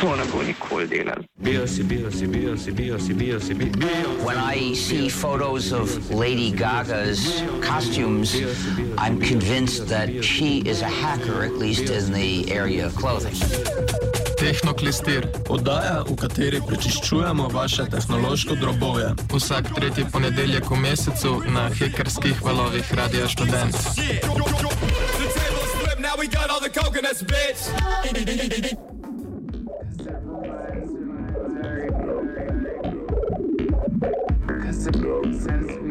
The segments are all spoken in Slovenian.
to ne bo nikoli delal. Bio si, bio si, bio si, bio si, bio si, bio si. When I see photos of Lady Gaga's costumes, I'm convinced that she is a hacker, at least in the area of clothing. Tehnoklistir, oddaja, v kateri prečiščujemo vaše tehnološko drobove. Vsak tretji ponedeljek v mesecu na hekerskih valovih Radia Student. The table's flipped, now we got all the coconuts, bitch. sense, sense.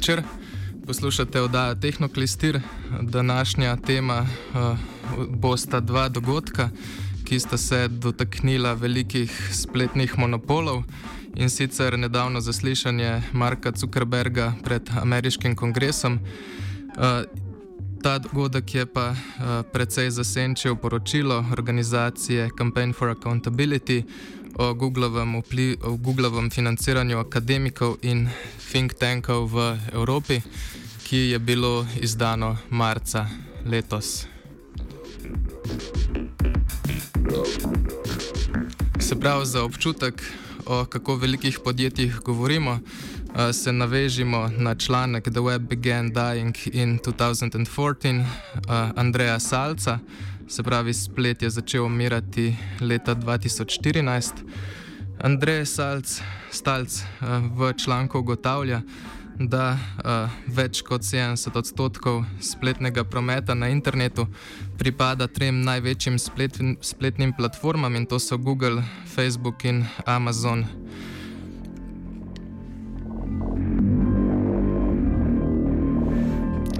Večer, poslušate oddajo Tehnoklistir. Današnja tema uh, bosta dva dogodka, ki sta se dotaknila velikih spletnih monopolov in sicer nedavno zaslišanje Marka Zuckerberga pred ameriškim kongresom. Uh, Ta dogodek je pa uh, precej zasenčil poročilo organizacije Campaign for Accountability o Googlovem, vpli, o Googlovem financiranju akademikov in think tankov v Evropi, ki je bilo izdano marca letos. Se pravi, za občutek, o kako velikih podjetjih govorimo, se navežimo na članek The Web Began Dying in 2014 uh, Andreja Salca, se pravi, splet je začel umirati leta 2014. Andrej Salc, Stalc uh, v članku ugotavlja, da uh, več kot 70 odstotkov spletnega prometa na internetu pripada trem največjim splet, spletnim platformam in to so Google, Facebook in Amazon.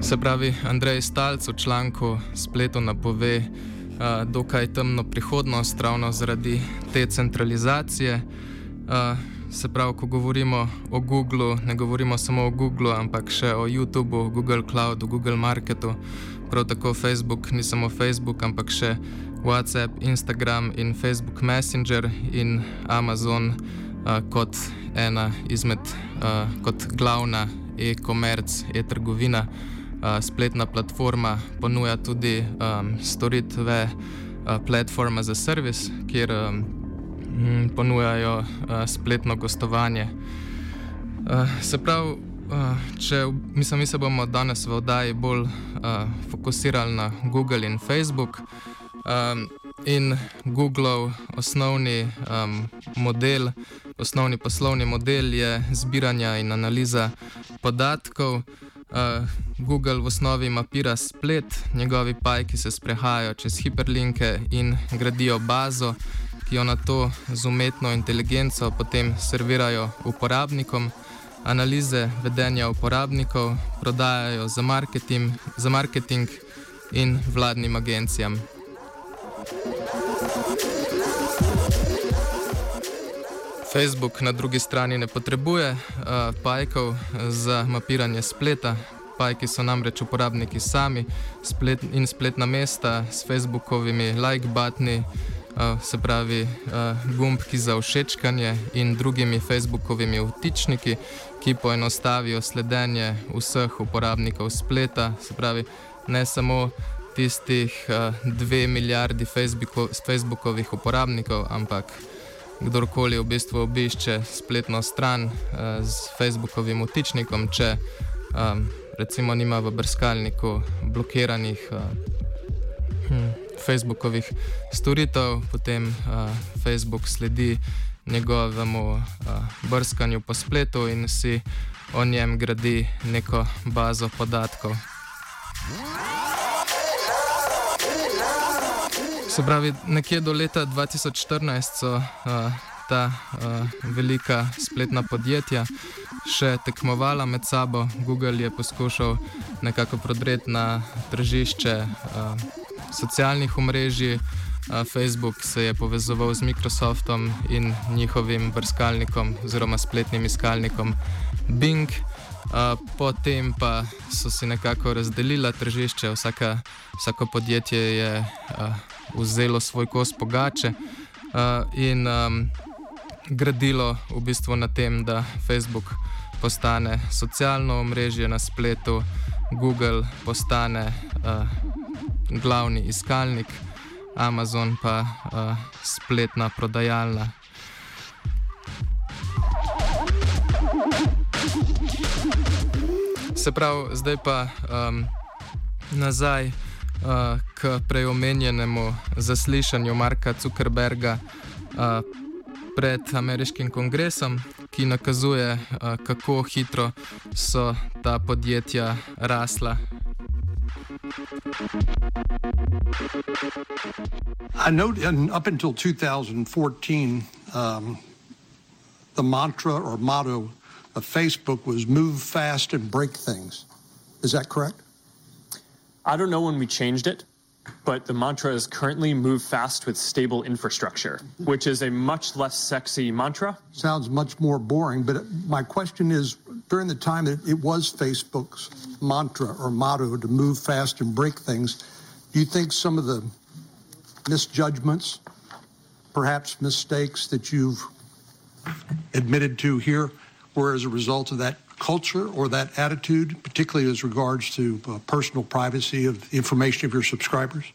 Se pravi, Andrej Stalc v članku spletu napove uh, dokaj temno prihodnost, ravno zaradi te centralizacije. Uh, se pravi, ko govorimo o Googlu, ne govorimo samo o Googlu, ampak še o YouTubu, Google Cloudu, Google Marketu, prav tako Facebook, ni samo Facebook, ampak še WhatsApp, Instagram in Facebook Messenger in Amazon uh, kot ena izmed, uh, kot glavna e-commerce, e-trgovina. Uh, spletna platforma ponuja tudi um, storitve uh, platforma za servis, kjer um, ponujajo uh, spletno gostovanje. Uh, se pravi, uh, če mislim, mi se bomo danes v oddaji bolj uh, fokusirali na Google in Facebook. Um, in Googlov osnovni um, model, osnovni poslovni model je zbiranje in analiza podatkov. Uh, Google v osnovi mapira splet, njegovi pajki se sprehajajo čez hiperlinke in gradijo bazo, ki jo na to z umetno inteligenco potem servirajo uporabnikom. Analize vedenja uporabnikov prodajajo za marketing, za marketing in vladnim agencijam. Facebook na drugi strani ne potrebuje uh, pajkov za mapiranje spleta. Pajki so namreč uporabniki sami splet in spletna mesta s Facebookovimi like butni, uh, se pravi uh, gumbki za všečkanje in drugimi Facebookovimi vtičniki, ki poenostavijo sledenje vseh uporabnikov spleta, se pravi ne samo tistih uh, dve milijardi Facebooko Facebookovih uporabnikov, ampak kdorkoli v bistvu obišče spletno stran uh, z Facebookovim vtičnikom, če um, recimo nima v brskalniku blokiranih uh, hm, Facebookovih storitev, potem uh, Facebook sledi njegovemu uh, brskanju po spletu in si o njem gradi neko bazo podatkov. Se pravi, nekje do leta 2014 so uh, ta uh, velika spletna podjetja še tekmovala med sabo. Google je poskušal nekako prodreti na tržišče uh, socialnih omrežij, Uh, Facebook se je povezoval z Microsoftom in njihovim brskalnikom oziroma spletnim iskalnikom Bing. Uh, potem pa so si nekako razdelila tržišče, Vsaka, vsako podjetje je uh, vzelo svoj kos pogače uh, in um, gradilo v bistvu na tem, da Facebook postane socialno omrežje na spletu, Google postane uh, glavni iskalnik, Amazon pa uh, spletna prodajalna. Se pravi, zdaj pa um, nazaj uh, k preomenjenemu zaslišanju Marka Zuckerberga uh, pred ameriškim kongresom, ki nakazuje, uh, kako hitro so ta podjetja rasla. I know up until 2014, um, the mantra or motto of Facebook was move fast and break things. Is that correct? I don't know when we changed it, but the mantra is currently move fast with stable infrastructure, which is a much less sexy mantra. Sounds much more boring, but my question is during the time that it was Facebook's mantra or motto to move fast and break things, do you think some of the misjudgments, perhaps mistakes that you've admitted to here were as a result of that culture or that attitude, particularly as regards to uh, personal privacy of information of your subscribers?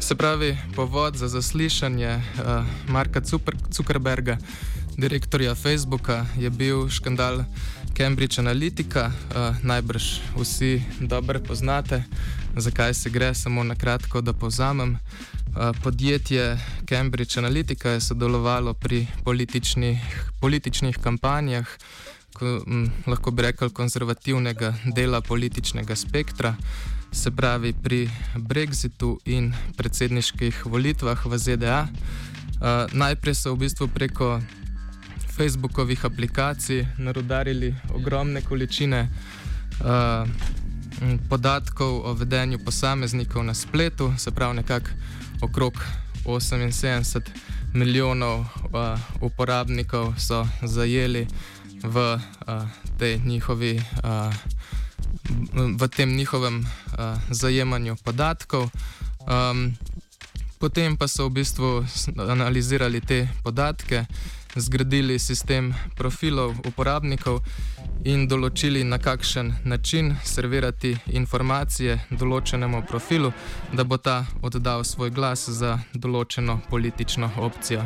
Se pravi, povod za zaslišanje uh, Marka Zuckerberga, direktorja Facebooka, je bil škandal Cambridge Analytica. Uh, najbrž vsi dobro poznate, zakaj se gre, samo na kratko, da povzamem. Uh, podjetje Cambridge Analytica je sodelovalo pri političnih, političnih kampanjah, ko, m, lahko bi rekel, konzervativnega dela političnega spektra se pravi pri Brexitu in predsedniških volitvah v ZDA. Uh, najprej so v bistvu preko Facebookovih aplikacij narodarili ogromne količine uh, podatkov o vedenju posameznikov na spletu, se pravi nekako okrog 78 milijonov uh, uporabnikov so zajeli v uh, tej njihovi. Uh, v tem njihovem uh, zajemanju podatkov. Um, potem pa so v bistvu analizirali te podatke, zgradili sistem profilov uporabnikov in določili, na kakšen način servirati informacije določenemu profilu, da bo ta oddal svoj glas za določeno politično opcijo.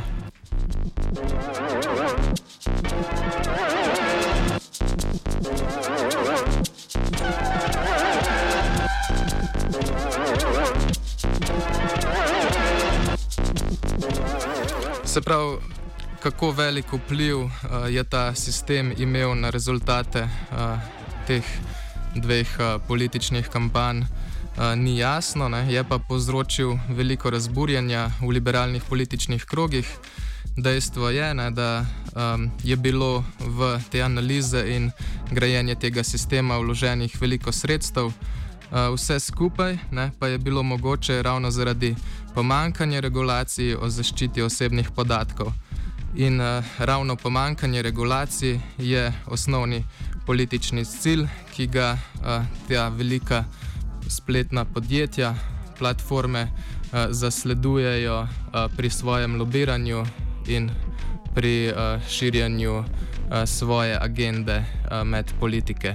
Se pravi, kako velik vpliv uh, je ta sistem imel na rezultate uh, teh dveh uh, političnih kampanj, uh, ni jasno, ne? je pa povzročil veliko razburjenja v liberalnih političnih krogih. Dejstvo je, ne, da um, je bilo v te analize in grajenje tega sistema vloženih veliko sredstev. Uh, vse skupaj ne, pa je bilo mogoče ravno zaradi pomankanje regulacij o zaščiti osebnih podatkov. In uh, ravno pomankanje regulacij je osnovni politični cilj, ki ga uh, ta velika spletna podjetja, platforme uh, zasledujejo uh, pri svojem lobiranju in pri uh, širjenju uh, svoje agende uh, med politike.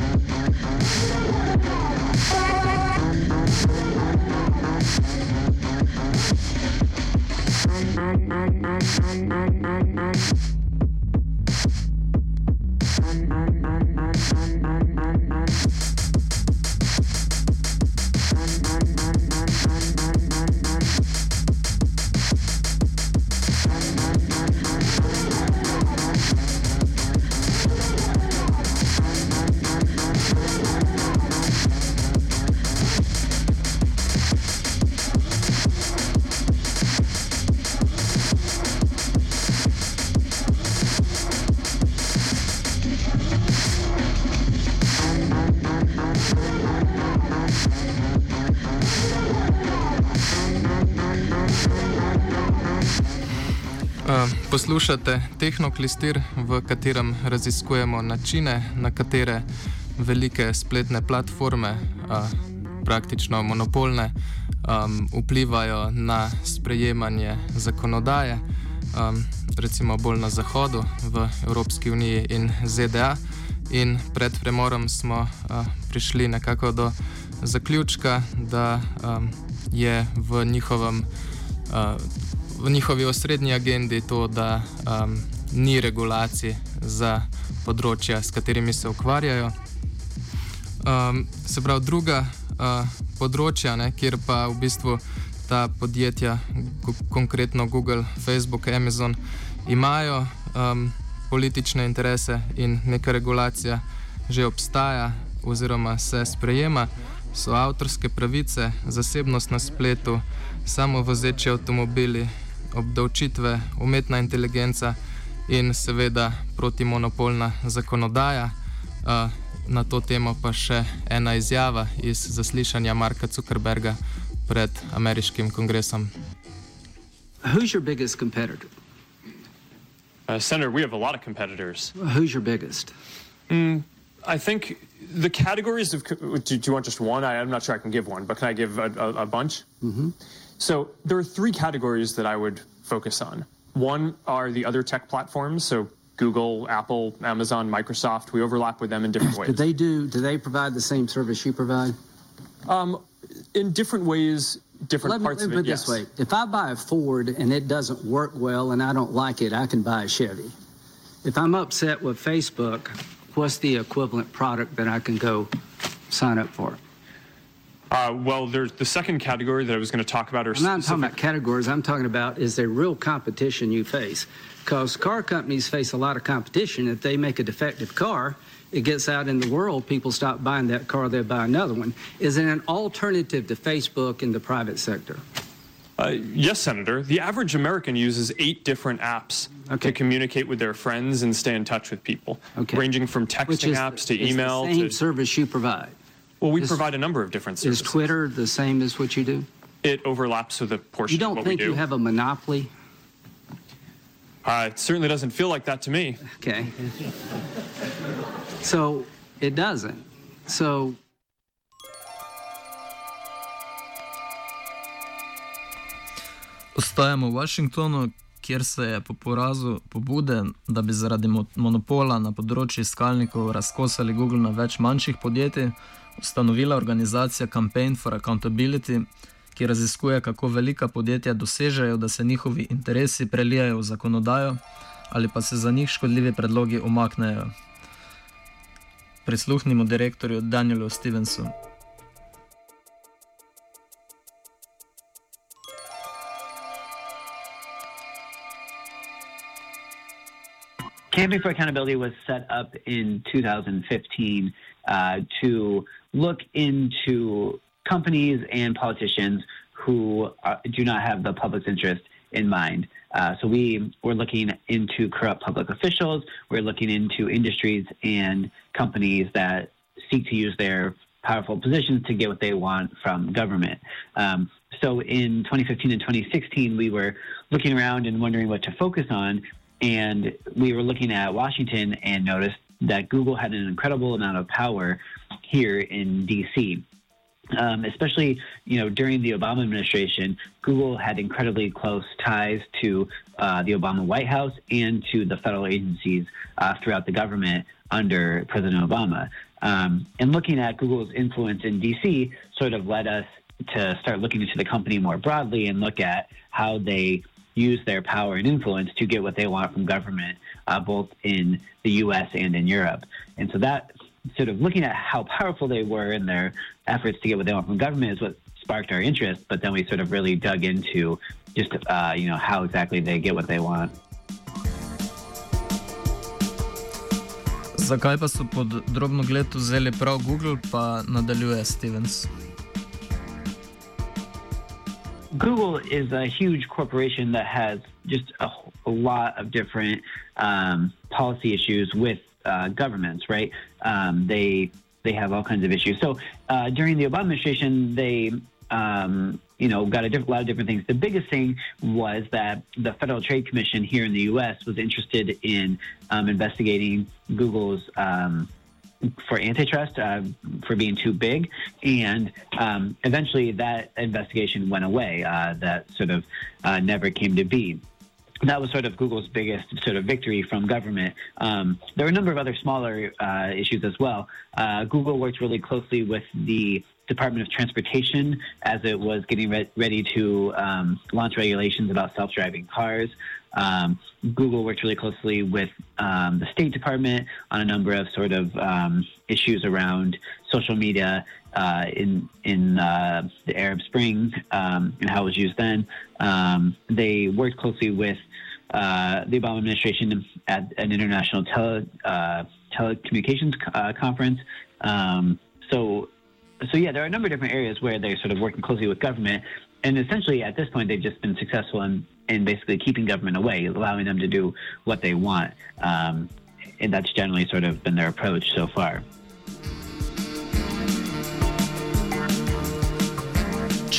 Poslušate Tehnoklistir, v katerem raziskujemo načine, na katere velike spletne platforme, a, praktično monopolne, a, vplivajo na sprejemanje zakonodaje, a, recimo bolj na Zahodu, v Evropski uniji in ZDA. In pred premorom smo a, prišli nekako do zaključka, da a, je v njihovem. A, v njihovi osrednji agendi to, da um, ni regulacij za področja, s katerimi se ukvarjajo. Um, se pravi, druga uh, področja, ne, kjer pa v bistvu ta podjetja, konkretno Google, Facebook, Amazon, imajo um, politične interese in neka regulacija že obstaja oziroma se sprejema, so avtorske pravice, zasebnost na spletu, samo vozeči avtomobili, obdavčitve, umetna inteligenca in seveda protimonopolna zakonodaja. Na to temo pa še ena izjava iz zaslišanja Marka Zuckerberga pred ameriškim kongresom. Who's your biggest competitor? Uh, Senator, we have a lot of competitors. Who's your biggest? Mm, I think the categories of. Do, do, you want just one? I, am not sure I can give one, but can I give a, a, a bunch? Mm-hmm. So there are three categories that I would focus on. One are the other tech platforms, so Google, Apple, Amazon, Microsoft. We overlap with them in different ways. Do they do? Do they provide the same service you provide? Um, in different ways, different let me, parts let me of it. Put yes. this way: if I buy a Ford and it doesn't work well and I don't like it, I can buy a Chevy. If I'm upset with Facebook, what's the equivalent product that I can go sign up for? Uh, well, there's the second category that I was going to talk about. Are I'm not talking about categories. I'm talking about is there real competition you face? Because car companies face a lot of competition. If they make a defective car, it gets out in the world, people stop buying that car, they buy another one. Is it an alternative to Facebook in the private sector? Uh, yes, Senator. The average American uses eight different apps okay. to communicate with their friends and stay in touch with people, okay. ranging from texting apps to email. The same to service you provide. Well, we is, provide a number of different services. Is Twitter the same as what you do? It overlaps with a portion you don't of what think we do. you have a monopoly? Uh, it certainly doesn't feel like that to me. Okay. so it doesn't. So. Ostajamo v Washingtonu, kjer se je po porazu pobude, da bi zaradi monopola na področju iskalnikov razkosali Google na več manjših podjetij, ustanovila organizacija Campaign for Accountability, ki raziskuje, kako velika podjetja dosežejo, da se njihovi interesi prelijajo v zakonodajo ali pa se za njih škodljivi predlogi umaknejo. Prisluhnimo direktorju Danielu Stevensu. Campaign for Accountability was set up in 2015 uh, to look into companies and politicians who are, do not have the public's interest in mind. Uh, so we were looking into corrupt public officials. We're looking into industries and companies that seek to use their powerful positions to get what they want from government. Um, so in 2015 and 2016, we were looking around and wondering what to focus on. And we were looking at Washington and noticed that Google had an incredible amount of power here in DC. Um, especially, you know, during the Obama administration, Google had incredibly close ties to uh, the Obama White House and to the federal agencies uh, throughout the government under President Obama. Um, and looking at Google's influence in DC sort of led us to start looking into the company more broadly and look at how they use their power and influence to get what they want from government, uh, both in the U.S. and in Europe. And so that sort of looking at how powerful they were in their efforts to get what they want from government is what sparked our interest. But then we sort of really dug into just uh, you know how exactly they get what they want. Zakaj pa so pod drobno gled vzeli prav Google, pa nadaljuje Stevens? Google is a huge corporation that has just a, a lot of different um, policy issues with uh, governments, right? Um, they they have all kinds of issues. So uh, during the Obama administration, they um, you know got a diff- lot of different things. The biggest thing was that the Federal Trade Commission here in the U.S. was interested in um, investigating Google's. Um, for antitrust uh, for being too big, and um, eventually that investigation went away. Uh, that sort of uh, never came to be that was sort of Google's biggest sort of victory from government. Um, there were a number of other smaller uh, issues as well. Uh, Google worked really closely with the Department of Transportation as it was getting re- ready to um, launch regulations about self-driving cars. Um, Google worked really closely with um, the State Department on a number of sort of um, issues around social media uh, in in uh, the Arab Spring um, and how it was used then. Um, they worked closely with uh, the Obama administration at an international tele, uh, telecommunications uh, conference. Um, so, so yeah, there are a number of different areas where they're sort of working closely with government, and essentially at this point they've just been successful in, in basically keeping government away, allowing them to do what they want, um, and that's generally sort of been their approach so far.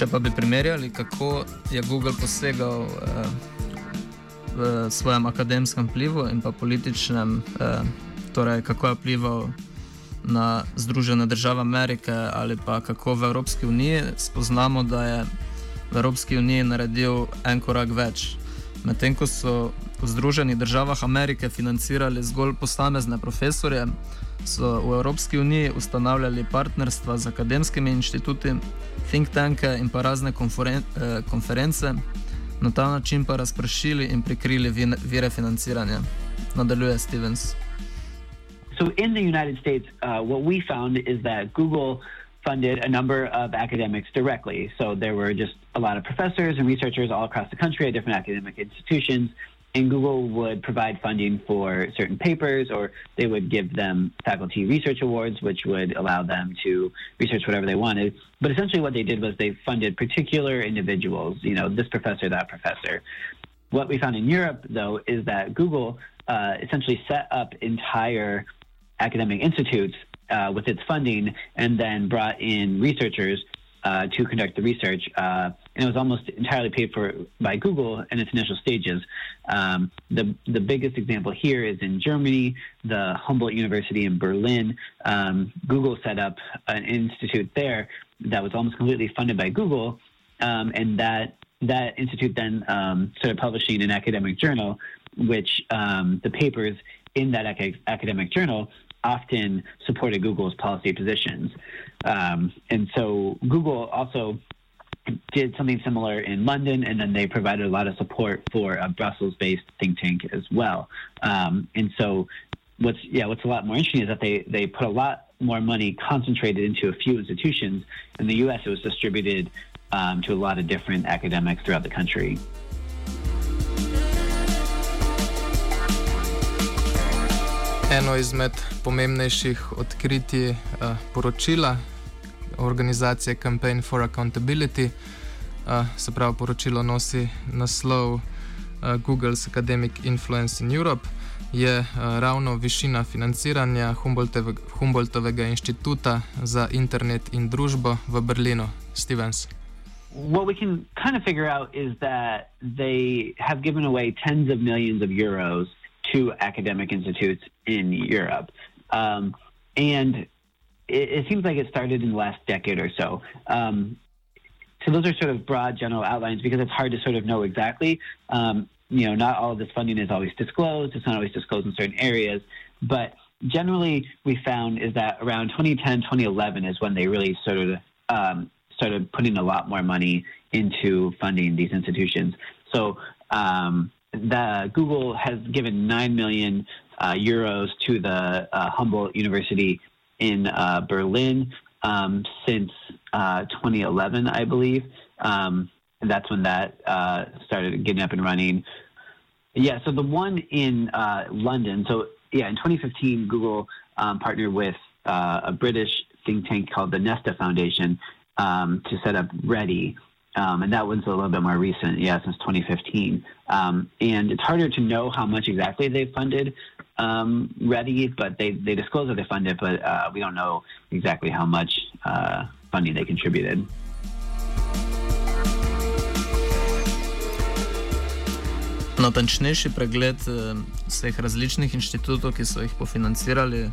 Če pa bi primerjali, kako je Google posegal eh, v svojem akademskem vplivu in pa političnem, eh, torej kako je vplival na Združene države Amerike ali pa kako v Evropski uniji, spoznamo, da je v Evropski uniji naredil en korak več. Medtem ko so v Združenih državah Amerike financirali zgolj posamezne profesorje, so v Evropski uniji ustanavljali partnerstva z akademskimi inštituti, think tanke in pa razne konferen eh, konference, na ta način pa razpršili in prikrili vire financiranja. Nadaljuje Stevens. So in the United States, uh, what we found is that Google funded a number of academics directly. So there were just a lot of professors and researchers all across the country at different academic institutions and Google would provide funding for certain papers, or they would give them faculty research awards, which would allow them to research whatever they wanted. But essentially, what they did was they funded particular individuals, you know, this professor, that professor. What we found in Europe, though, is that Google uh, essentially set up entire academic institutes uh, with its funding and then brought in researchers uh, to conduct the research. And it was almost entirely paid for by Google in its initial stages. Um, the the biggest example here is in Germany, the Humboldt University in Berlin. Um, Google set up an institute there that was almost completely funded by Google, um, and that that institute then um, started publishing an academic journal, which um, the papers in that ac- academic journal often supported Google's policy positions. Um, and so Google also did something similar in London, and then they provided a lot of support for a Brussels-based think tank as well. Um, and so, what's yeah, what's a lot more interesting is that they they put a lot more money concentrated into a few institutions. In the U.S., it was distributed um, to a lot of different academics throughout the country. Eno izmed pomembnejših odkritij uh, poročila organizacije Campaign for Accountability. Uh, se pravi, poročilo nosi naslov uh, Google's Academic Influence in Europe. Je uh, ravno višina financiranja Humboldtove, Humboldtovega inštituta za internet in družbo v Berlinu. Stevens. What we can kind of figure out is that they have given away tens of millions of euros to academic institutes in Europe. Um, and it, it, seems like it started in the last decade or so. Um, so those are sort of broad general outlines because it's hard to sort of know exactly. Um, you know, not all of this funding is always disclosed. It's not always disclosed in certain areas, but generally we found is that around 2010, 2011 is when they really sort of um, started putting a lot more money into funding these institutions. So um, the Google has given nine million uh, euros to the uh, Humboldt University in uh, Berlin um, since uh, 2011, I believe. Um, and that's when that uh, started getting up and running. Yeah, so the one in uh, London. So yeah, in 2015, Google um, partnered with a British think tank called the Nesta Foundation um, to set up Ready, um, and that one's a little bit more recent, yeah, since 2015. Um, and it's harder to know how much exactly they funded um, Ready, but they, they disclose that they funded, but uh, we don't know exactly how much uh, funding they contributed. Natančnejši pregled eh, vseh različnih inštitutov, ki so jih pofinancirali,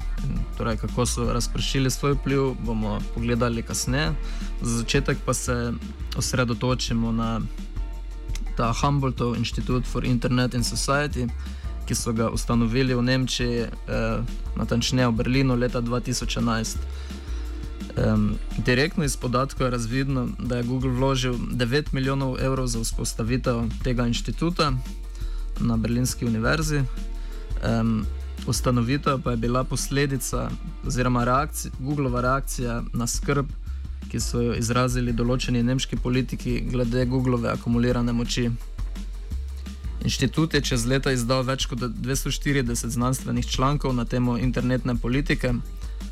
torej kako so razpršili svoj vpliv, bomo pogledali kasneje. Za začetek pa se osredotočimo na ta Humboldtov Institute for Internet and Society, ki so ga ustanovili v Nemčiji, eh, natančneje v Berlinu leta 2011. Um, direktno iz podatkov je razvidno, da je Google vložil 9 milijonov evrov za vzpostavitev tega inštituta, na Berlinski univerzi. Um, ustanovitev pa je bila posledica, oziroma reakcija, Googleova reakcija na skrb, ki so jo izrazili določeni nemški politiki glede Googleove akumulirane moči. Inštitut je čez leta izdal več kot 240 znanstvenih člankov na temo internetne politike,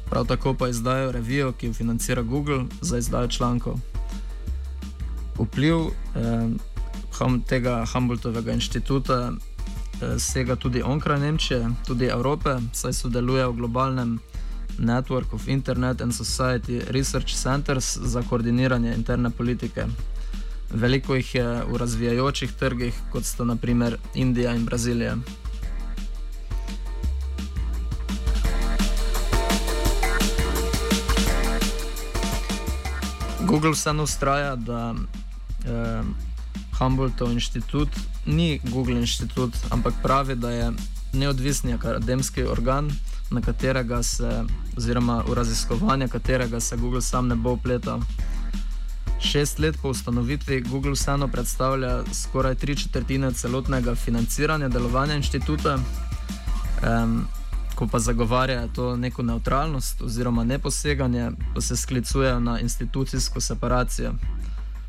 prav tako pa izdajo revijo, ki jo financira Google za izdajo člankov. Vpliv eh, tega Humboldtovega inštituta eh, sega tudi onkraj Nemčije, tudi Evrope, saj sodeluje v globalnem Network of Internet and Society Research Centers za koordiniranje interne politike. Veliko jih je v razvijajočih trgih, kot sta naprimer Indija in Brazilija. Google vseeno ustraja, da eh, Humboldtov inštitut ni Google inštitut, ampak pravi, da je neodvisni akademski organ, na katerega se, oziroma v raziskovanje katerega se Google sam ne bo upletal. Šest let po ustanovitvi Google vseeno predstavlja skoraj tri četrtine celotnega financiranja delovanja inštituta. Um, ko pa zagovarja to neko neutralnost oziroma neposeganje, pa se sklicujejo na institucijsko separacijo.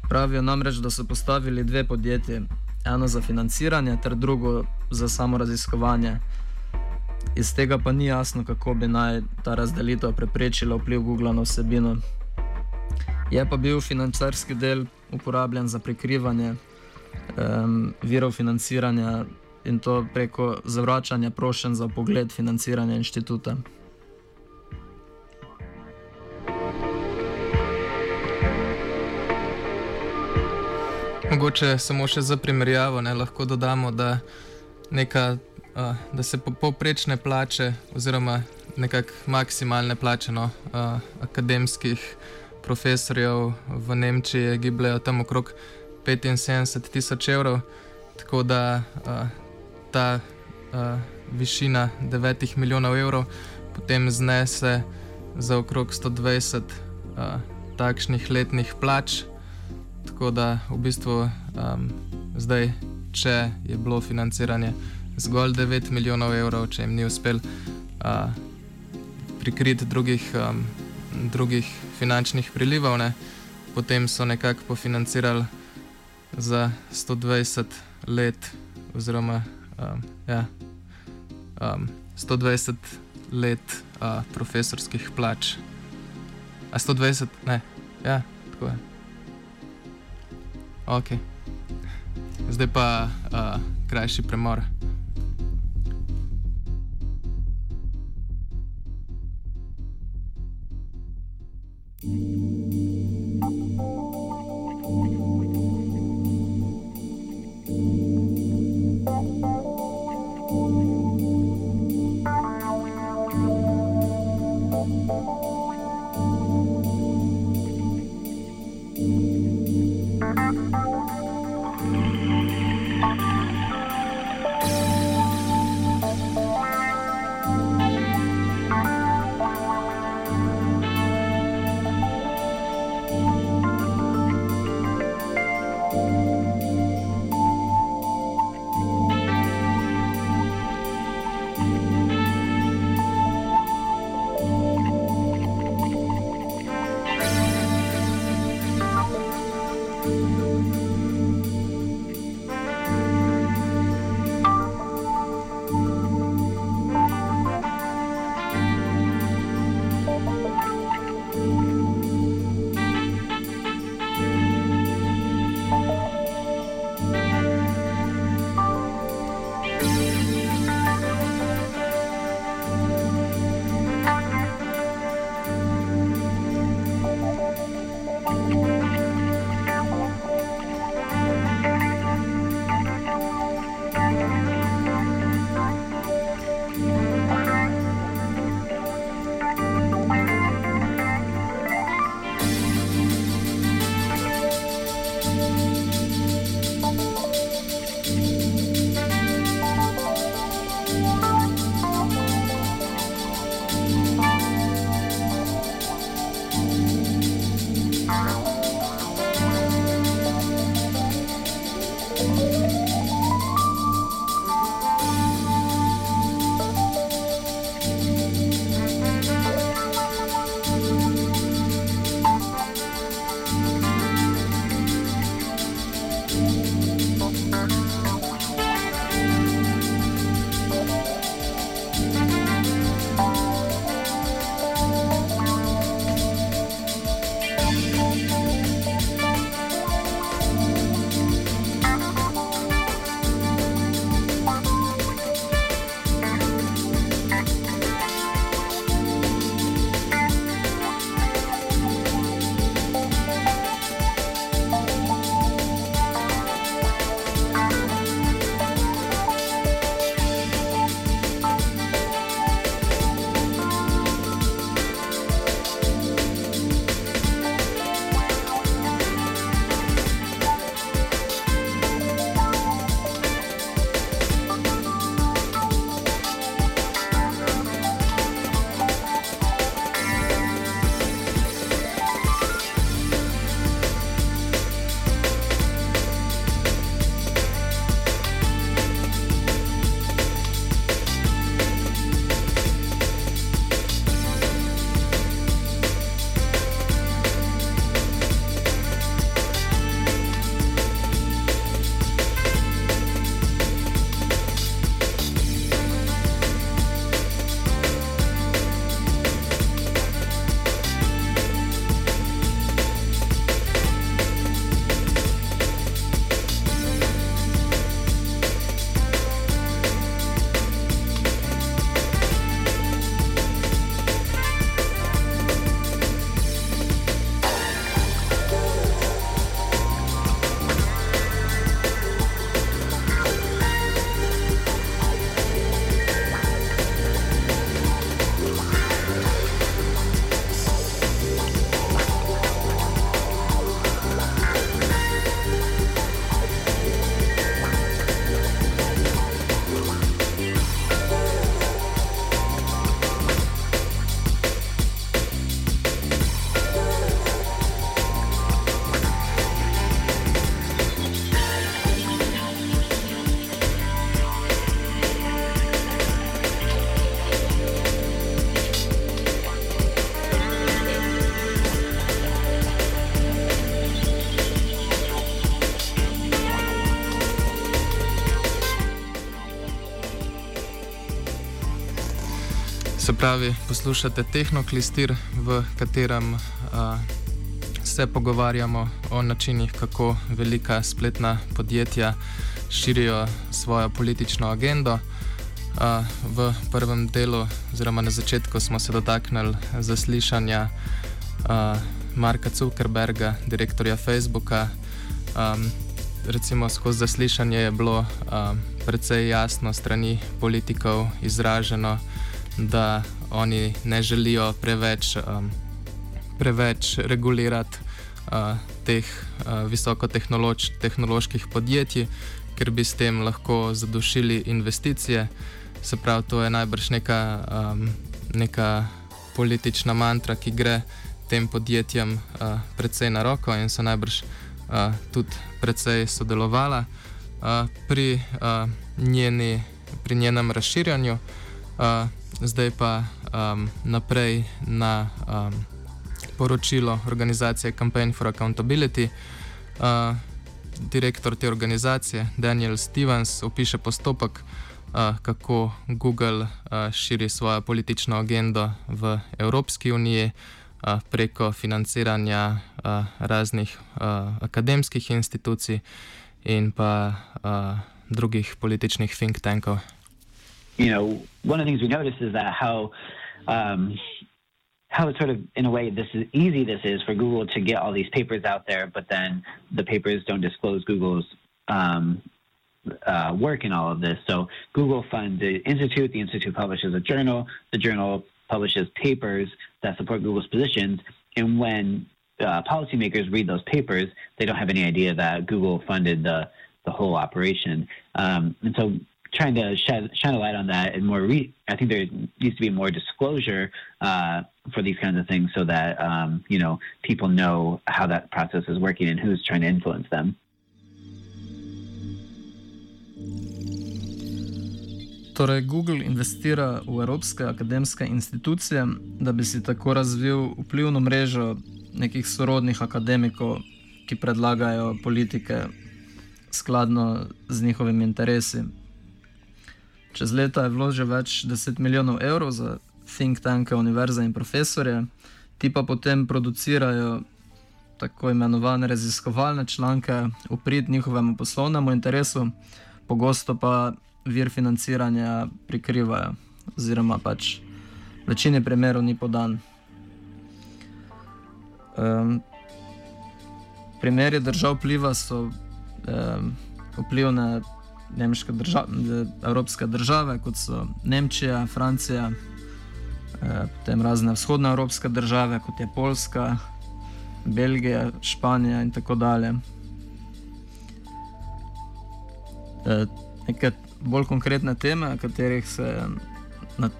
Pravijo namreč, da so postavili dve podjetji, eno za financiranje, ter drugo za samo raziskovanje. Iz tega pa ni jasno, kako bi naj ta razdelitev preprečila vpliv Google na vsebino. Je pa bil finančarski del uporabljen za prikrivanje um, virov financiranja in to preko zavračanja prošen za pogled financiranja inštituta. Mogoče samo še za primerjavo, ne, lahko dodamo, da, neka, uh, da se povprečne plače, oziroma nekakšne maksimalne plače no, uh, akademskih profesorjev v Nemčiji gibljajo tam okrog 75 tisoč evrov, tako da uh, ta uh, višina 9 milijonov evrov potem znese za okrog 120 uh, takšnih letnih plač. Tako da v bistvu um, zdaj, če je bilo financiranje zgolj 9 milijonov evrov, če jim ni uspel uh, prikriti drugih, um, drugih finančnih prilivov, ne, potem so nekako pofinancirali za 120 let, oziroma um, ja, um, 120 let uh, profesorskih plač. A 120, ne, ja, tako je. Ok. Zdaj pa uh, krajši premor. Pravi, poslušate Tehnoklistir, v katerem uh, se pogovarjamo o načinih, kako velika spletna podjetja širijo svojo politično agendo. Uh, v prvem delu, oziroma na začetku, smo se dotaknili zaslišanja uh, Marka Zuckerberga, direktorja Facebooka. Um, recimo skozi zaslišanje je bilo um, precej jasno strani politikov izraženo, da oni ne želijo preveč, um, preveč regulirati uh, teh uh, visokotehnoloških podjetij, ker bi s tem lahko zadušili investicije. Se pravi, to je najbrž neka, um, neka politična mantra, ki gre tem podjetjem uh, precej na roko in so najbrž uh, tudi precej sodelovala uh, pri, uh, njeni, pri njenem razširjanju. Uh, zdaj pa um, naprej na um, poročilo organizacije Campaign for Accountability. Uh, direktor te organizacije Daniel Stevens opiše postopek, uh, kako Google uh, širi svojo politično agendo v Evropski uniji uh, preko financiranja uh, raznih uh, akademskih institucij in pa uh, drugih političnih think tankov. You know, one of the things we notice is that how um, how sort of in a way this is easy this is for Google to get all these papers out there, but then the papers don't disclose Google's um, uh, work in all of this. So Google funds the institute. The institute publishes a journal. The journal publishes papers that support Google's positions. And when uh, policymakers read those papers, they don't have any idea that Google funded the the whole operation. Um, and so trying to shed, shine a light on that and more re- I think there needs to be more disclosure uh, for these kinds of things so that um, you know people know how that process is working and who's trying to influence them. Torej, Google investira v evropske akademske institucije, da bi si tako razvil vplivno mrežo nekih sorodnih akademikov, ki predlagajo politike skladno z njihovimi interesi. Čez leta je vložil več deset milijonov evrov za think tanke, univerze in profesorje, ti pa potem producirajo tako imenovane raziskovalne članke v prid njihovemu poslovnemu interesu, pogosto pa vir financiranja prikrivajo, oziroma pač v večini primerov ni podan. Um, primeri držav vpliva so um, vpliv na nemške države, evropske države, kot so Nemčija, Francija, eh, potem razne vzhodne evropske države, kot je Poljska, Belgija, Španija in tako dalje. Eh, Nekaj bolj konkretne teme, katerih se, na,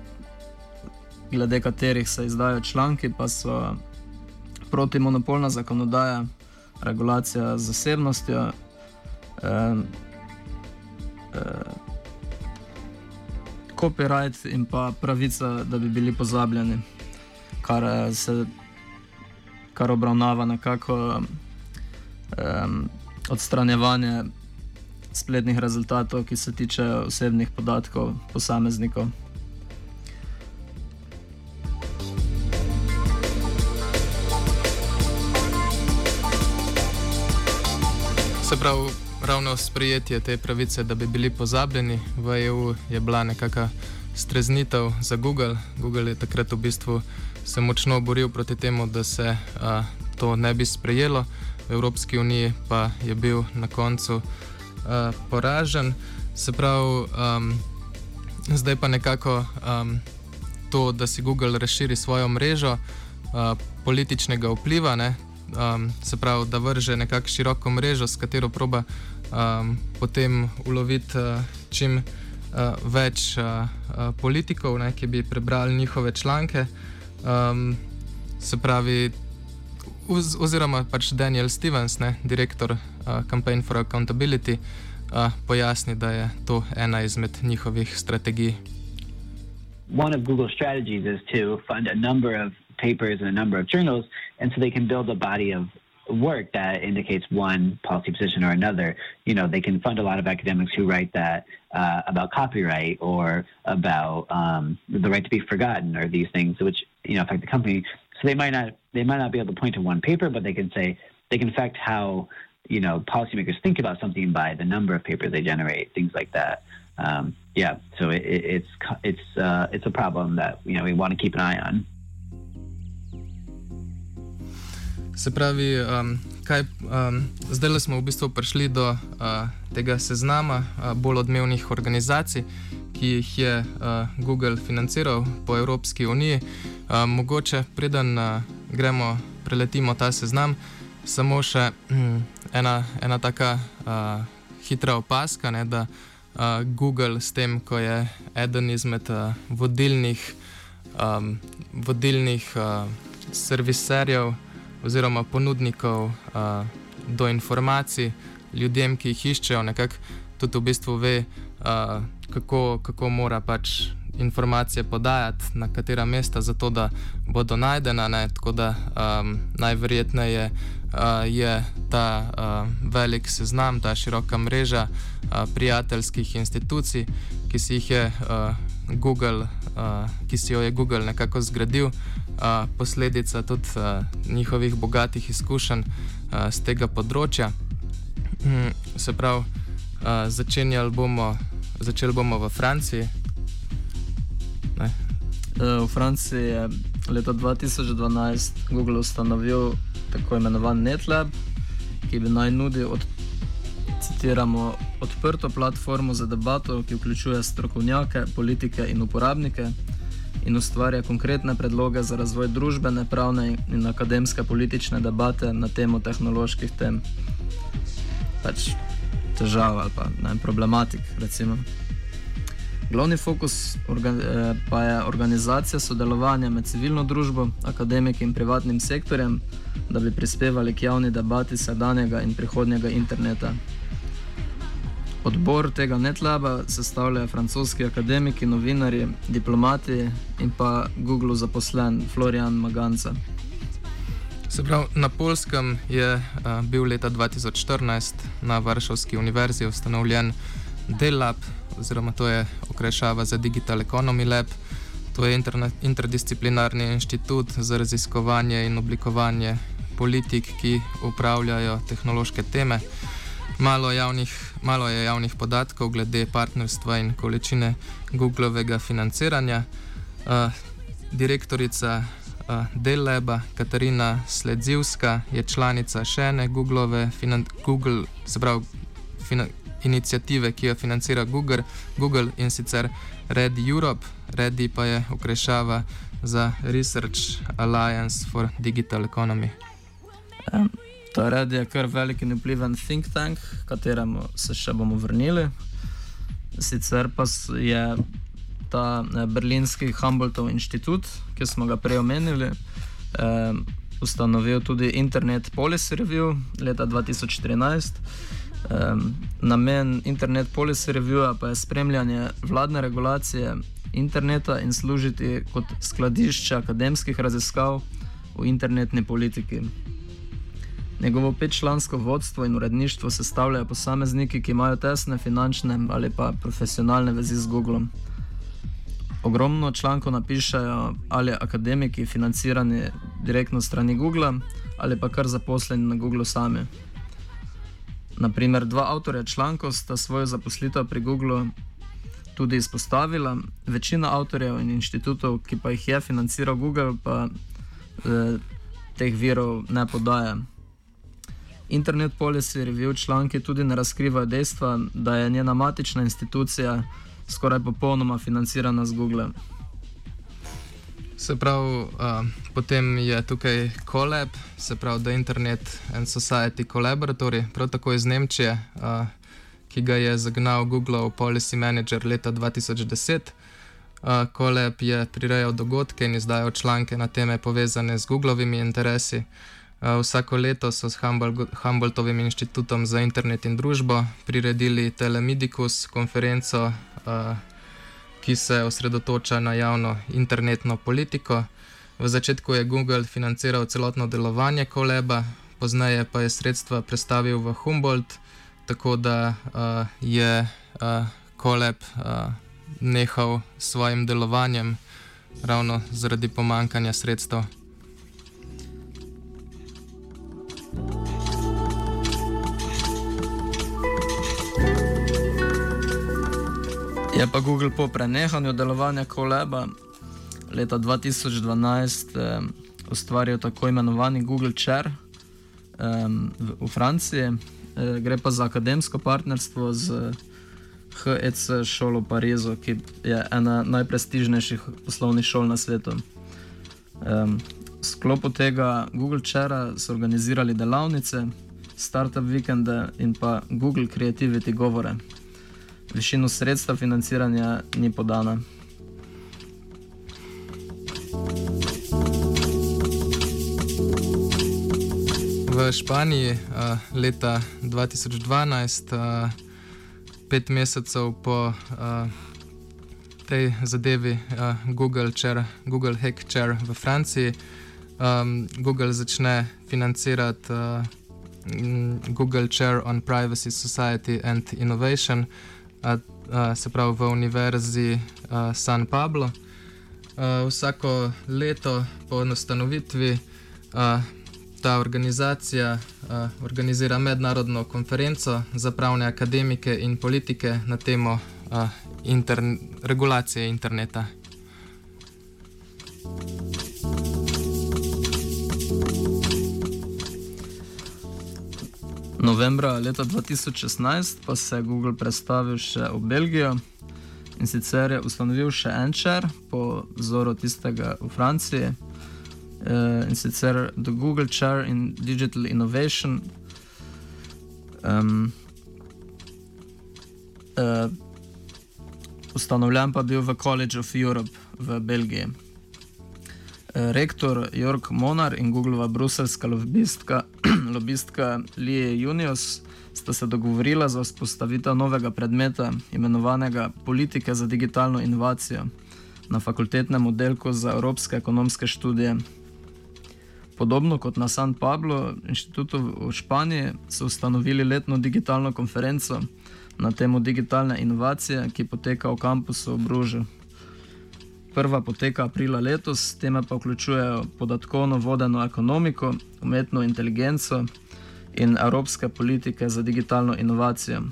glede katerih se izdajo članki, pa so protimonopolna zakonodaja, regulacija zasebnostjo. Eh, copyright in pa pravica, da bi bili pozabljeni, kar eh, se kar obravnava nekako um, odstranjevanje spletnih rezultatov, ki se tiče osebnih podatkov posameznikov. Se pravi, ravno sprejetje te pravice, da bi bili pozabljeni v EU, je bila nekakšna streznitev za Google. Google je takrat v bistvu se močno boril proti temu, da se a, to ne bi sprejelo, v Evropski uniji pa je bil na koncu a, poražen. Se pravi, um, zdaj pa nekako um, to, da si Google razširi svojo mrežo a, političnega vpliva, ne, um, se pravi, da vrže nekako široko mrežo, s katero proba um, potem uloviti uh, čim uh, več uh, uh, politikov, ne, ki bi prebrali njihove članke. Um, se pravi, oz, oziroma pač Daniel Stevens, ne, direktor uh, Campaign for Accountability, uh, pojasni, da je to ena izmed njihovih strategij. One of Google's strategies is to fund a number of papers and a number of journals, and so they can build a body of work that indicates one policy position or another. You know, they can fund a lot of academics who write that uh, about copyright or about um, the right to be forgotten or these things which you know affect the company. So they might not they might not be able to point to one paper, but they can say they can affect how you know policymakers think about something by the number of papers they generate, things like that. Um, yeah, so it, it, it's it's uh, it's a problem that you know we want to keep an eye on. Se pravi, um, kaj, um, zdaj smo v bistvu prišli do uh, tega seznama uh, bolj odmevnih organizacij, ki jih je uh, Google financiral po Evropski uniji. Uh, mogoče, preden uh, gremo, preletimo ta seznam, samo še um, ena, ena taka uh, hitra opaska, ne, da uh, Google s tem, ko je eden izmed uh, vodilnih, um, vodilnih uh, serviserjev oziroma ponudnikov uh, do informacij ljudem, ki jih iščejo, nekako tudi v bistvu ve, uh, kako, kako mora pač informacije podajati, na katera mesta, zato da bodo najdena. Ne? Tako da um, najverjetneje uh, je ta uh, velik seznam, ta široka mreža uh, prijateljskih institucij, ki si jih je uh, Google, uh, ki si jo je Google nekako zgradil, uh, posledica tudi uh, njihovih bogatih izkušenj uh, z tega področja. Um, se pravi, uh, začenjali bomo, začeli bomo v Franciji. Ne. V Franciji je leta 2012 Google ustanovil tako imenovan NetLab, ki bi naj nudil, od, citiramo, odprto platformo za debato, ki vključuje strokovnjake, politike in uporabnike in ustvarja konkretne predloge za razvoj družbene, pravne in akademske politične debate na temo tehnoloških tem. Pač težav ali pa ne, problematik, recimo. Glavni fokus eh, pa je organizacija sodelovanja med civilno družbo, akademiki in privatnim sektorjem, da bi prispevali k javni debati sedanjega in prihodnjega interneta. Odbor tega netlaba sestavljajo francoski akademiki, novinari, diplomati in pa Google zaposlen Florian Maganca. Se pravi, na Polskem je uh, bil leta 2014 na Varšavski univerzi ustanovljen DELAB, oziroma to je okrajšava za Digital Economy Lab. To je interdisciplinarni inštitut za raziskovanje in oblikovanje politik, ki upravljajo tehnološke teme. Malo, javnih, malo je javnih podatkov glede partnerstva in količine Googlovega financiranja. Uh, direktorica uh, Dellaba, Katarina Sledzivska, je članica še ene Googlove, Google, se pravi, inicijative, ki jo financira Google, Google in sicer Red Europe, Red pa je okrešava za Research Alliance for Digital Economy. Um, Red je kar velik in vpliven think tank, kateremu se še bomo vrnili. Sicer pa je ta ne, berlinski Humboldtov inštitut, ki smo ga prej omenili, um, ustanovil tudi Internet Policy Review leta 2014. Um, namen Internet Policy Reviewa pa je spremljanje vladne regulacije interneta in služiti kot skladišče akademskih raziskav v internetni politiki. Njegovo petčlansko vodstvo in uredništvo sestavljajo posamezniki, ki imajo tesne finančne ali pa profesionalne vezi z Googlom. Ogromno člankov napišajo ali akademiki, financirani direktno strani Google, ali pa kar zaposleni na Google sami. Naprimer, dva avtorja člankov sta svojo zaposlitev pri Googlu tudi izpostavila, večina avtorjev in inštitutov, ki pa jih je financiral Google, pa eh, teh virov ne podaja. Internet Policy Review članki tudi ne razkrivajo dejstva, da je njena matična institucija skoraj popolnoma financirana z Google. Se pravi, uh, potem je tukaj Collab, se pravi The Internet and Society Collaboratory, prav tako iz Nemčije, uh, ki ga je zagnal Google Policy Manager leta 2010. Uh, Collab je prirejal dogodke in izdajal članke na teme povezane z Googlovimi interesi. Uh, vsako leto so s Humboldtovim inštitutom za internet in družbo priredili Telemidicus konferenco. Uh, ki se osredotoča na javno internetno politiko. V začetku je Google financiral celotno delovanje Koleba, pozneje pa je sredstva prestavil v Humboldt, tako da uh, je uh, Koleb uh, nehal s svojim delovanjem ravno zaradi pomankanja sredstev. Je pa Google po prenehanju delovanja Koleba leta 2012 eh, ustvaril tako imenovani Google Chair eh, v, v Franciji. Eh, gre pa za akademsko partnerstvo z HEC šolo v Parizu, ki je ena najprestižnejših poslovnih šol na svetu. V sklopu tega Google Chaira so organizirali delavnice, startup vikende in pa Google Creativity govore. Višino sredstva financiranja ni podana. V Španiji uh, leta 2012, uh, pet mesecev po uh, tej zadevi uh, Google, Chair, Google Hack Chair v Franciji, um, Google začne financirati uh, Google Chair on Privacy, Society and Innovation, uh, uh, se pravi v Univerzi uh, San Pablo. Uh, vsako leto po ustanovitvi uh, ta organizacija uh, organizira mednarodno konferenco za pravne akademike in politike na temo uh, interne, regulacije interneta. Novembra leta 2016 pa se je Google predstavil še v Belgijo in sicer je ustanovil še en čer po vzoru tistega v Franciji uh, in sicer The Google Chair in Digital Innovation. Um, uh, ustanovljen pa bil v College of Europe v Belgiji. Rektor Jorg Monar in Googlova bruselska lobistka, lobistka Lee Junius sta se dogovorila za vzpostavitev novega predmeta, imenovanega Politike za digitalno inovacijo na fakultetnem oddelku za evropske ekonomske študije Podobno kot na San Pablo inštitutu v Španiji, so ustanovili letno digitalno konferenco na temo digitalne inovacije, ki poteka v kampusu v Bružu. Prva poteka aprila letos, teme pa vključujejo podatkovno vodeno ekonomiko, umetno inteligenco in evropske politike za digitalno inovacijo.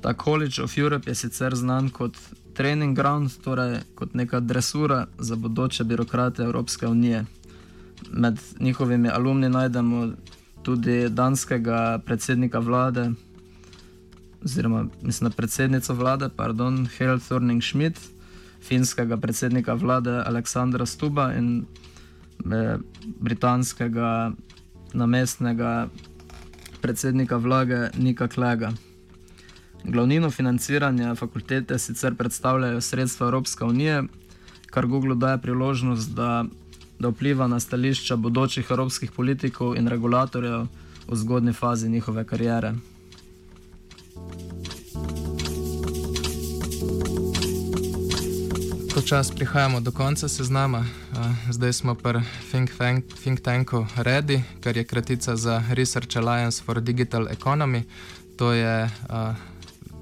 Ta College of Europe je sicer znan kot training ground, torej kot neka dresura za bodoče birokrate Evropske unije. Med njihovimi alumni najdemo tudi danskega predsednika vlade, oziroma mislim, predsednico vlade, pardon, Hel Thorning Schmidt, finskega predsednika vlade Aleksandra Stuba in eh, britanskega namestnega predsednika vlade Nika Klega. Glavnino financiranja fakultete sicer predstavljajo sredstva Evropske unije, kar Google daje priložnost, da, da vpliva na stališča bodočih evropskih politikov in regulatorjev v zgodni fazi njihove kariere. Počasi prihajamo do konca seznama. Zdaj smo pri think, tank, think Tanku Ready, kar je kratica za Research Alliance for Digital Economy. To je uh,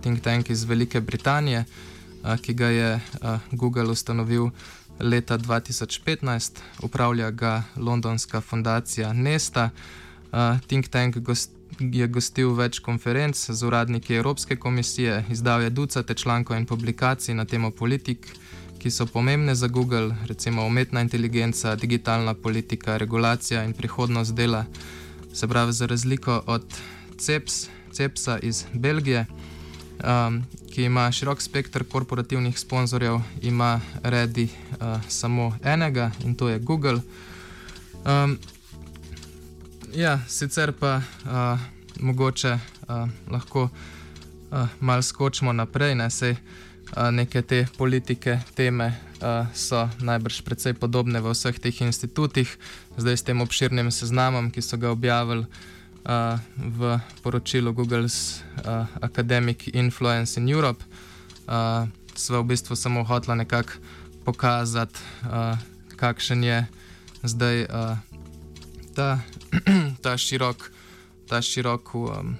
think tank iz Velike Britanije, ki ga je Google ustanovil leta 2015, upravlja ga londonska fundacija Nesta. Think tank je gostil več konferenc z uradniki Evropske komisije, izdal je ducate člankov in publikacij na temo politik. Ki so pomembne za Google, recimo umetna inteligenca, digitalna politika, regulacija in prihodnost dela. Se pravi, za razliko od CEPS, CEPS-a iz Belgije, um, ki ima širok spektr korporativnih sponzorjev, ima redi uh, samo enega in to je Google. Um, ja, sicer pa uh, mogoče uh, lahko uh, malo skočimo naprej, ne sej. Neke te politike, teme so najbrž precej podobne v vseh teh institutih, zdaj s tem obširnim seznamom, ki so ga objavili v poročilu Google's Academic Influence in Europe. Sva v bistvu samo hotla nekako pokazati, kakšen je zdaj ta, ta širok, ta širok um,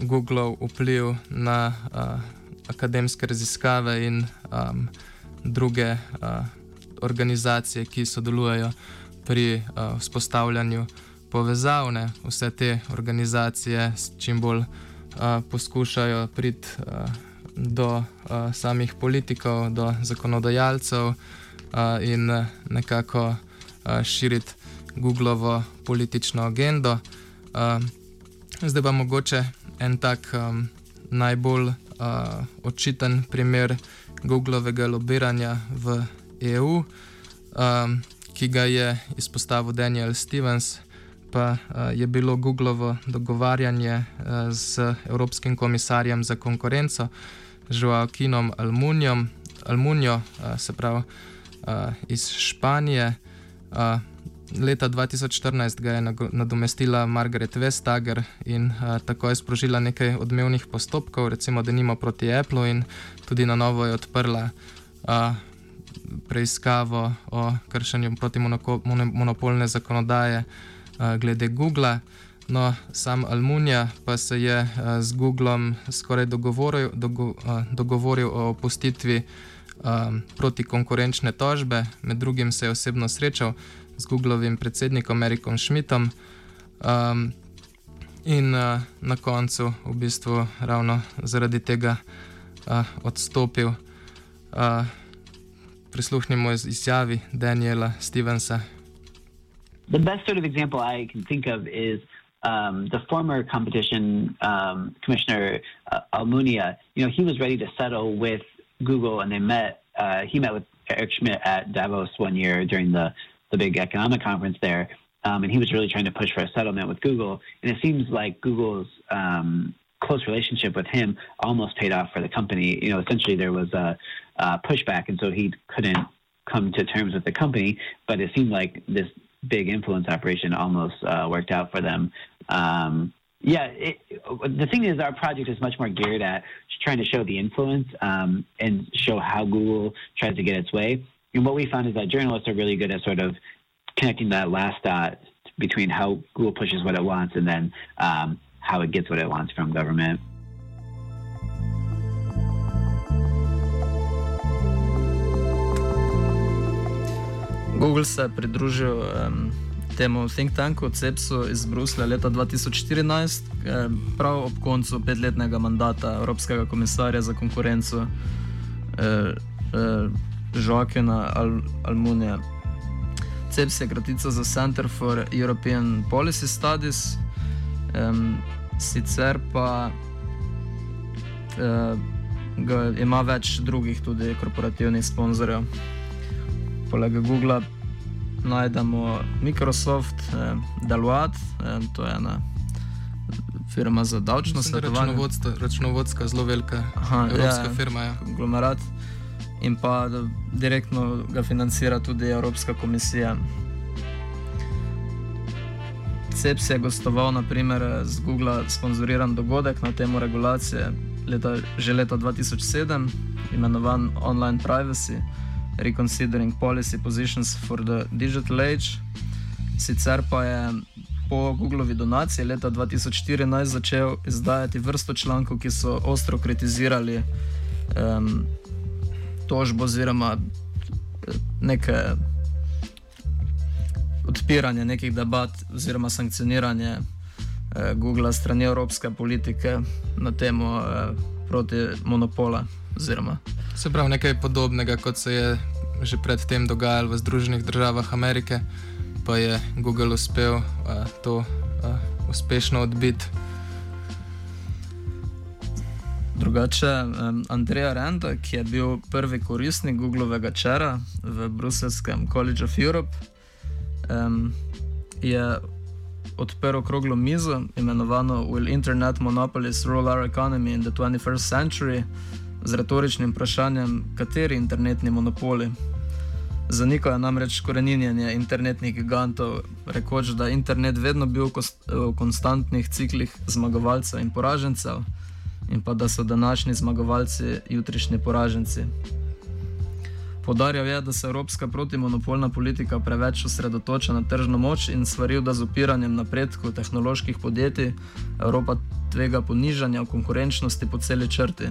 Google vpliv na uh, akademske raziskave in um, druge uh, organizacije, ki sodelujejo pri uh, vzpostavljanju povezavne. Vse te organizacije čim bolj uh, poskušajo priti uh, do uh, samih politikov, do zakonodajalcev uh, in uh, nekako uh, širiti Googlovo politično agendo. Uh, zdaj pa mogoče en tak um, najbolj uh, očiten primer Googlovega lobiranja v EU, um, ki ga je izpostavil Daniel Stevens. Pa uh, je bilo Googlovo dogovarjanje uh, z Evropskim komisarjem za konkurenco, Joaquinom Almunijo, uh, se pravi uh, iz Španije. Uh, leta 2014 ga je nadomestila Margaret Vestager in uh, tako je sprožila nekaj odmevnih postopkov, recimo da nima proti Apple in tudi na novo je odprla uh, preiskavo o kršenju proti monopolne zakonodaje uh, glede Google. No, sam Almunija pa se je uh, z Googlom skoraj dogovoril, dogo, uh, dogovoril o opustitvi um, protikonkurenčne tožbe, med drugim se je osebno srečal z Googlovim predsednikom Erikom Schmidtom um, in uh, na koncu v bistvu ravno zaradi tega uh, odstopil. Uh, prisluhnimo izjavi Daniela Stevensa. The best sort of example I can think of is um, the former competition um, commissioner uh, Almunia. You know, he was ready to settle with Google, and they met. Uh, he met with Eric Schmidt at Davos one year during the the big economic conference there, um, and he was really trying to push for a settlement with Google. And it seems like Google's um, close relationship with him almost paid off for the company. You know, essentially there was a, a pushback, and so he couldn't come to terms with the company. But it seemed like this big influence operation almost uh, worked out for them. Um, yeah, it, the thing is, our project is much more geared at trying to show the influence um, and show how Google tries to get its way. And what we found is that journalists are really good at sort of connecting that last dot between how Google pushes what it wants and then um, how it gets what it wants from government. Google se je pridružil um, temu think tanku CEPS-u iz Bruslja leta 2014, um, prav ob koncu petletnega mandata Evropskega komisarja za konkurenco. Uh, uh, Joaquina Al Almunia. CEPS je kratica za Center for European Policy Studies, um, sicer pa uh, ima več drugih tudi korporativnih sponzorjev. Poleg Google najdemo Microsoft, eh, Deloitte, eh, to je ena firma za davčno svetovanje. Računovodska, zelo velika Aha, evropska ja, firma. Ja. Konglomerat in pa direktno ga financira tudi Evropska komisija. CEPS je gostoval naprimer z Google sponzoriran dogodek na temo regulacije leta, že leta 2007, imenovan Online Privacy, Reconsidering Policy Positions for the Digital Age. Sicer pa je po Googlovi donaciji leta 2014 začel izdajati vrsto člankov, ki so ostro kritizirali um, tožbo oziroma eh, neke odpiranje nekih debat oziroma sankcioniranje eh, Google strani evropske politike na temo eh, proti monopola. Oziroma. Se pravi nekaj podobnega, kot se je že predtem dogajalo v Združenih državah Amerike, pa je Google uspel uh, to uh, uspešno odbiti. Drugače, um, Andreja Renda, ki je bil prvi koristnik Googlovega čera v Bruseljskem College of Europe, um, je odprl okroglo mizo, imenovano Will Internet Monopolies Rule Our Economy in the 21st Century, z retoričnim vprašanjem, kateri internetni monopoli. Zanikal je namreč koreninjenje internetnih gigantov, rekoč, da je internet vedno bil v konstantnih ciklih zmagovalcev in poražencev in pa da so današnji zmagovalci jutrišnji poraženci. Podarjal je, da se evropska protimonopolna politika preveč osredotoča na tržno moč in svaril, da z upiranjem napredku tehnoloških podjetij Evropa tvega ponižanja konkurenčnosti po celi črti.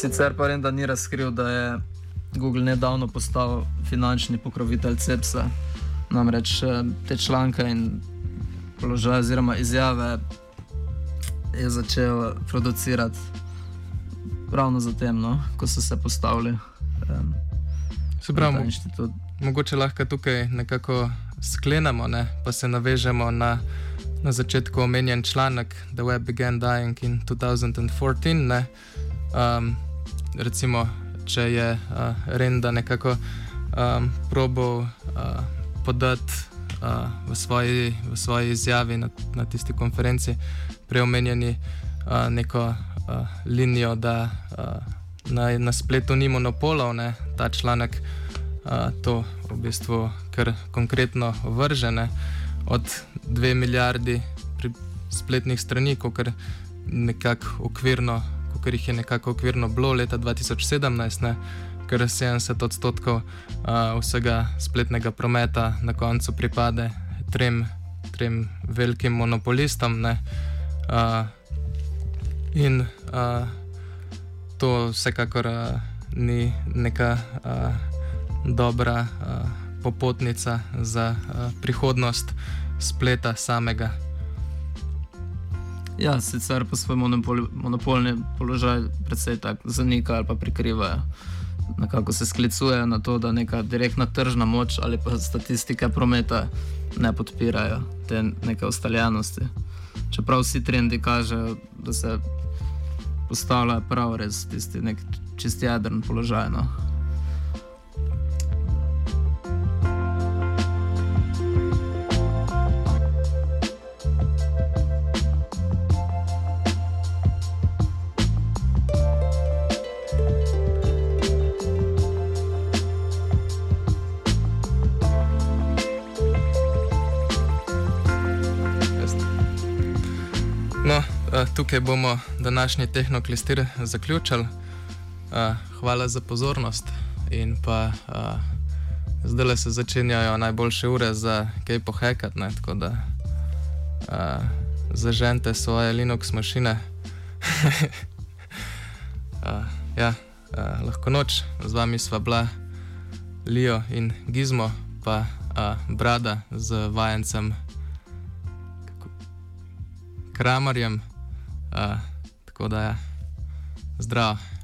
Sicer pa vem, da ni razkril, da je Google nedavno postal finančni pokrovitelj CEPS-a. Namreč eh, te članke in položaje oziroma izjave je začel producirati ravno zatem, no, ko so se postavili. Um, se pravi, mogoče lahko tukaj nekako sklenemo, ne, pa se navežemo na, na začetku omenjen članek The Web Began Dying in 2014. Ne, um, recimo, če je uh, Renda nekako um, probal uh, podati uh, v, svoji, v svoji izjavi na, na tisti konferenci, preomenjeni uh, neko uh, linijo, da uh, na, na spletu ni monopolov, ne, ta članek uh, to v bistvu kar konkretno vržene od dve milijardi spletnih strani, kot nekako okvirno ker jih je nekako okvirno bilo leta 2017, ne, ker 70 odstotkov uh, vsega spletnega prometa na koncu pripade trem, trem velikim monopolistom. Ne, uh, in uh, to vsekakor uh, ni neka uh, dobra uh, popotnica za uh, prihodnost spleta samega. Ja, sicer pa svoj monopol, monopolni položaj predvsej tako zanikajo ali pa prikrivajo. Nekako se sklicujejo na to, da neka direktna tržna moč ali pa statistike prometa ne podpirajo te neke ustaljenosti. Čeprav vsi trendi kažejo, da se postavlja prav res tisti nek čist jedrn položaj. No. Tukaj bomo današnji tehnoklistir zaključili. Uh, hvala za pozornost. In pa uh, zdaj se začenjajo najboljše ure za kaj pohekati, tako da uh, zažente svoje Linux mašine. uh, ja, uh, lahko noč, z vami sva bila Leo in Gizmo, pa uh, Brada z vajencem Kramarjem. Uh, tako da je ja. zdrav.